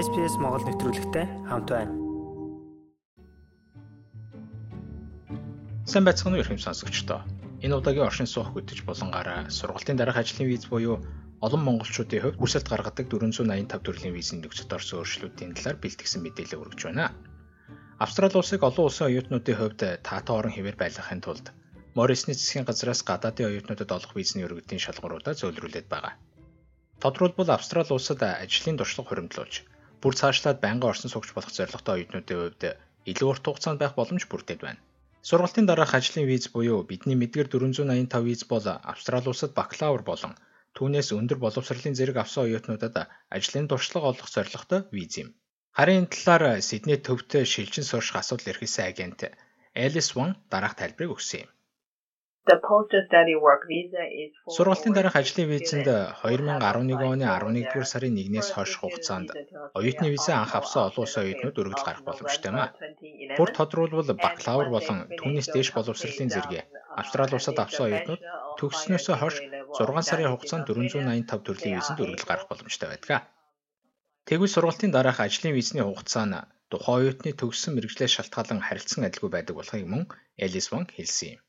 SPS Монгол нэвтрүүлэгтэй хамт байна. Сайн байцгаана уу ихэм сонсогчдоо. Энэ удаагийн оршин суух хөтөж булангаараа сургалтын дараах ажлын виз буюу олон монголчуудын хувьд бүрсэлт гаргадаг 485 төрлийн визийн нөхцөлд орсон өөрчлөлтүүдийн талаар бэлтгэсэн мэдээлэл өргөж байна. Австрали улсыг олон улсын оюутнуудын хувьд таатай орон хэвээр байлгахын тулд Морисны засгийн газраас гадаадын оюутнуудад олох визний өргөдлийн шалгууруудаа зөвлөрүүлээд байгаа. Тодорхойлбол Австрали улсад ажлын туршлага хуримтлуулж бүр цаашлаад байнгын орсон суугч болох зорилготой оюутнуудын хувьд илүү урт хугацаанд байх боломж бүрдээд байна. Сургалтын дараах ажлын виз буюу бидний мэдгээр 485 виз бол Австрали улсад бакалавр болон түүнээс өндөр боловсролын зэрэг авсан оюутнуудад ажлын туршлага олох зорилготой виз юм. Харин энэ талаар Сидней төвтэй шилжин суурших асуудал эрхэлсэн агент Элис Ван дараах тайлбарыг өгсөн юм. Сургалтын дараах ажлын визэнд 2011 оны 11-р сарын 1-ээс хойш хугацаанд оюутны визээ анх авсан олон улсын оюутнууд өргөдөл гарах боломжтой маа. Бүр тодруулбал бакалавр болон түүнээс дээш боловсролын зэрэг Австрали улсад авсан оюутнууд төгссөнөөс хойш 6 сарын хугацаанд 485 төрлийн визэнд өргөдөл гарах боломжтой байдаг. Тэгвэл сургалтын дараах ажлын визний хугацаа нь тухайн оюутны төгссөн мэрэгжлээс шалтгаалan харилцан адилгүй байдаг болохыг мөн Элис Вонг хэлсэн юм.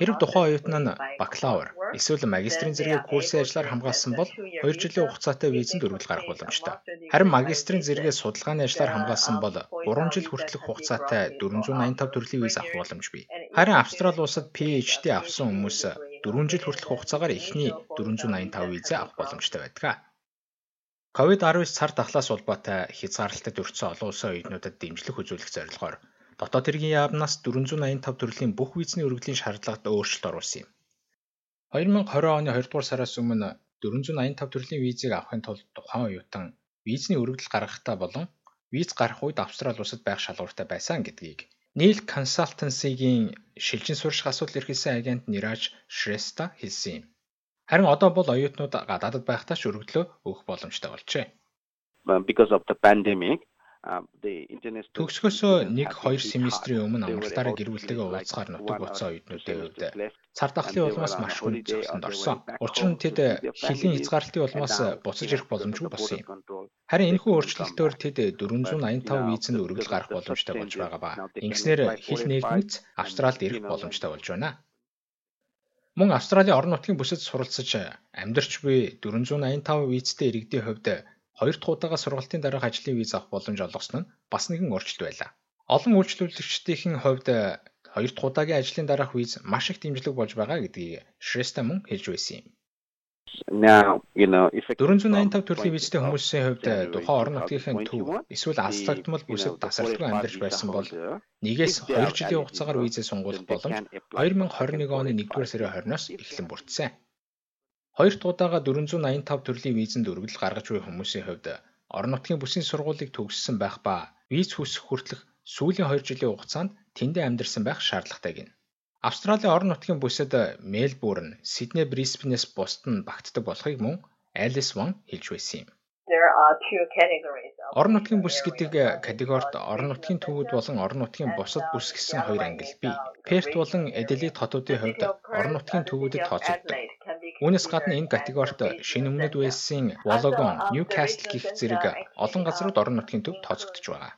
Хэрэг тухайн оюутан нь бакалавр эсвэл магистрийн зэрэгийн курсын ажлаар хамгаалсан бол 2 жилийн хугацаатай визэнд өргөл гарах боломжтой. Харин магистрийн зэрэгээ судалгааны ажлаар хамгаалсан бол 3 жил хүртэлх хугацаатай 485 төрлийн виз авах боломж бий. Харин Австрали улсад PhD авсан хүмүүс 4 жил хүртэлх хугацаагаар эхний 485 визээ авах боломжтой байдаг. COVID-19 цар тахлаас улбаатай хязгаарлалтад өртсөн олон улсын оюутнуудад дэмжлэг үзүүлэх зорилгоор Дотоод хэргийн яамнаас 485 төрлийн бүх визний өргөдлийн шаардлагад өөрчлөлт оруулсан юм. 2020 оны 2 дугаар сараас өмнө 485 төрлийн визийг авахын тулд тухайн оюутан визний өргөдөл гаргахдаа болон виз гарах үед Австрали улсад байх шалгууртай байсан гэдгийг Neil Consultancy-гийн шилжин сурах асуудал эрхэлсэн агент Niraj Shrestha хэлсэн юм. Харин одоо бол оюутнууд гадаадд байхдаа ч өргөдлөө өгөх боломжтой болжээ. Because of the pandemic Төгсгөөсөө 1-2 семестрийн өмнө амралтаараа гэр бүлтэйгээ уулзахаар нутаг буцаа оюутнуудын хувьд цар тахлын улмаас маш хүнд зогсонд орсон. Учир нь тэд хилийн хязгаарлалтын улмаас буцаж ирэх боломжгүй болсон юм. Харин энэхүү өөрчлөлтөөр тэд 485 визэнд өргөл гарах боломжтой болж байгаа ба ингэснээр хил нэгдмэц Австралид ирэх боломжтой болж байна. Мөн Австралийн орон нутгийн бүсэд суралцаж амьдарч буй 485 визтэй иргэдийн хувьд хоёр дахь удаага сургалтын дараах ажлын виз авах боломж олгосон нь бас нэгэн өөрчлөлт байлаа. Олон үйлчлүүлэгчдийн хувьд э, хоёр дахь удаагийн ажлын дараах виз маш их дэмжлэг болж байгаа гэдгийг Шреста мөн хэлж байсан юм. Now, you know, if 485 төрлийн визтэй хүмүүсийн хувьд э, тухайн орон нутгийн төв эсвэл алслагдмал бүсэд тасралтгүй амьдарч байсан бол нэгээс 2 жилийн хугацаагаар визээ сунгуулах боломж 2021 оны 1-р сарын 20-оос эхлэн бүрдсэн. Хоёр дахь удаага 485 төрлийн визэнд өргөдөл гаргаж буй хүмүүсийн хувьд орон нутгийн бүсийн сургуулийг төгссөн байх ба виз хүсэх хүртэлх сүүлийн 2 жилийн хугацаанд тэндээ амьдарсан байх шаардлагатай гин. Австралийн орон нутгийн бүсэд Мельбурн, Сидней, Брисбенээс бусад нь багтдаг болохыг мөн Алис Ван хэлж байсан юм. Орон нутгийн бүс гэдэг категорид орон нутгийн төвүүд болон орон нутгийн бусад бүс гэсэн хоёр англи бий. Перт болон Эделит хотуудын хувьд орон нутгийн төвүүдэд тооцогддог. Үүнээс гадна энэ категорид шинэ өмнөд Уэльсийн Wollongong, Newcastle гих зэрэг олон газрууд орон нутгийн төв тооцогдож байгаа.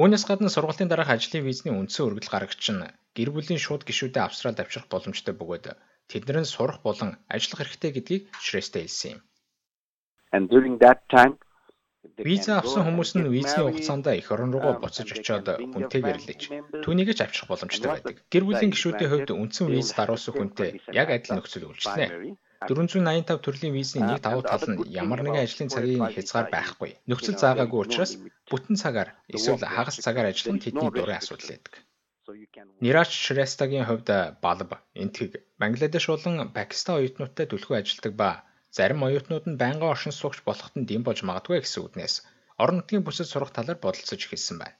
Үүнээс гадна сургалтын дараах ажлын визний үндсэн өргөл гарагч нь гэр бүлийн шууд гишүүдэд Австралид авчрах боломжтой бөгөөд тэднэр нь сурах болон ажиллах хэрэгтэй гэдгийг Шрэстэй хэлсэн юм. And during that time Виза авсан хүмүүс нь визний хугацаанд эх орон руугаа буцаж очиод хүнтэйгээр л иж түүнийг ч авчрах боломжтой байдаг. Гэр бүлийн гишүүдийн хувьд үндсэн виз даруулсан хүнтэй яг адил нөхцөл үйлчлэнэ. 485 төрлийн визний нэг давуу тал нь ямар нэгэн ажлын цагийн хязгаар байхгүй. Нөхцөл заагаагүй учраас бүтэн цагаар эсвэл хагас цагаар ажиллах нь тэдний дурын асуудал байдаг. Нирач Шрестагийн хувьд балб, энтэг, Бангладеш болон Пакистан оюутнуудтай түлхүү ажилдаг ба Зарим оюутнууд нь байнгын оршин суугч болоход нь дэм болж магадгүй гэсэн үгнээс орон нутгийн бүсэд сурах талаар бодолцож эхэлсэн байна.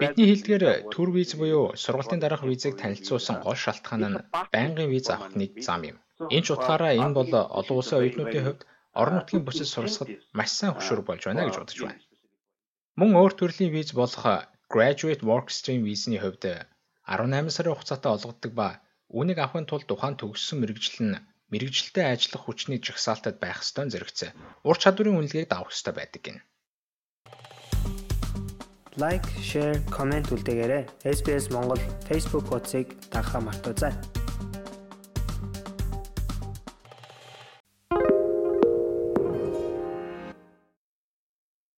Бидний хэлдгээр төр виз буюу сургалтын дараах визийг танилцуулсан гол шалтгаан нь байнгын виз авах нэг зам юм. Энэ ч утгаараа энэ бол олон улсын оюутнуудын хувьд орон нутгийн бүсэд суралцахад маш сайн хөшүүрэг болж байна гэж бодож байна. Мөн өөр төрлийн виз болох Graduate Work Stream визний хувьд 18 сарын хугацаатай олгогддог ба үүнийг авахын тулд тухайн төгссөн мэрэгжил нь мэрэгжилтэй ажиллах хүчний жагсаалтад байх ёстой зэрэгцээ. Ур чадварын үнэлгээг давах ёстой байдаг гин. Лайк, шеэр, комент үлдээгээрэй. SBS Монгол Facebook хуудсыг дагахаа мартаоцай.